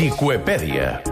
Psicoepédia.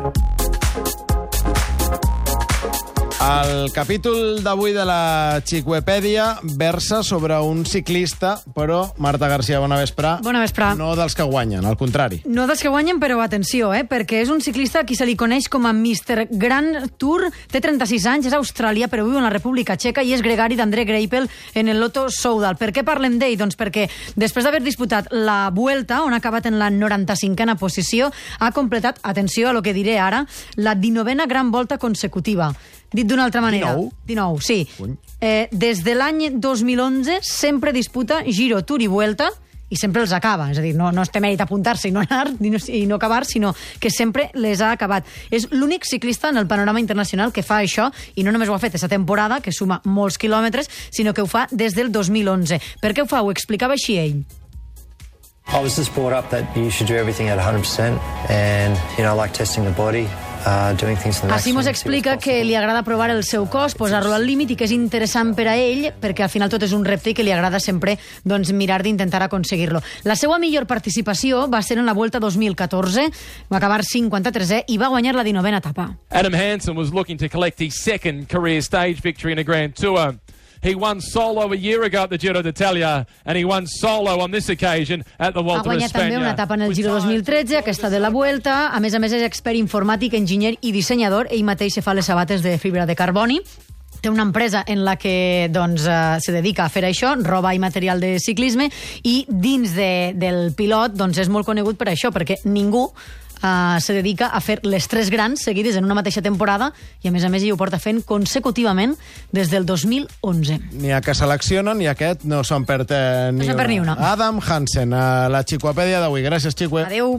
El capítol d'avui de la Xicoepèdia versa sobre un ciclista, però, Marta García, bona vesprà. Bona vesprà. No dels que guanyen, al contrari. No dels que guanyen, però atenció, eh? perquè és un ciclista a qui se li coneix com a Mr. Grand Tour, té 36 anys, és australià, però viu en la República Txeca i és gregari d'André Greipel en el Lotto Soudal. Per què parlem d'ell? Doncs perquè després d'haver disputat la Vuelta, on ha acabat en la 95a posició, ha completat, atenció a lo que diré ara, la 19a gran volta consecutiva. Dit d'una altra manera. 19? 19, sí. Cony. Eh, des de l'any 2011 sempre disputa Giro, Tour i Vuelta i sempre els acaba, és a dir, no, no es té mèrit apuntar-se i no anar i no, i no acabar, sinó que sempre les ha acabat. És l'únic ciclista en el panorama internacional que fa això, i no només ho ha fet aquesta temporada, que suma molts quilòmetres, sinó que ho fa des del 2011. Per què ho fa? Ho explicava així ell. I was just brought up that you should do everything at 100%, and you know, I like testing the body, doing things to the Així mos explica que li agrada provar el seu cos, posar-lo al límit i que és interessant per a ell, perquè al final tot és un repte i que li agrada sempre doncs, mirar d'intentar aconseguir-lo. La seva millor participació va ser en la Vuelta 2014, va acabar 53è i va guanyar la 19a etapa. Adam Hansen was looking to collect his second career stage victory in a Grand Tour. He won solo a year ago at the Giro d'Italia, and he won solo on this occasion at the Ha Volta guanyat també una etapa en el Giro 2013, aquesta de la Vuelta. A més a més, és expert informàtic, enginyer i dissenyador. Ell mateix se fa les sabates de fibra de carboni. Té una empresa en la que doncs, eh, se dedica a fer això, roba i material de ciclisme, i dins de, del pilot doncs, és molt conegut per això, perquè ningú Uh, se dedica a fer les tres grans seguides en una mateixa temporada i a més a més ell ho porta fent consecutivament des del 2011. N'hi ha que seleccionen i aquest no se'n perd eh, ni, se'n perd ni una. Adam Hansen, a la Xicoepèdia d'avui. Gràcies, Xicue. Adeu.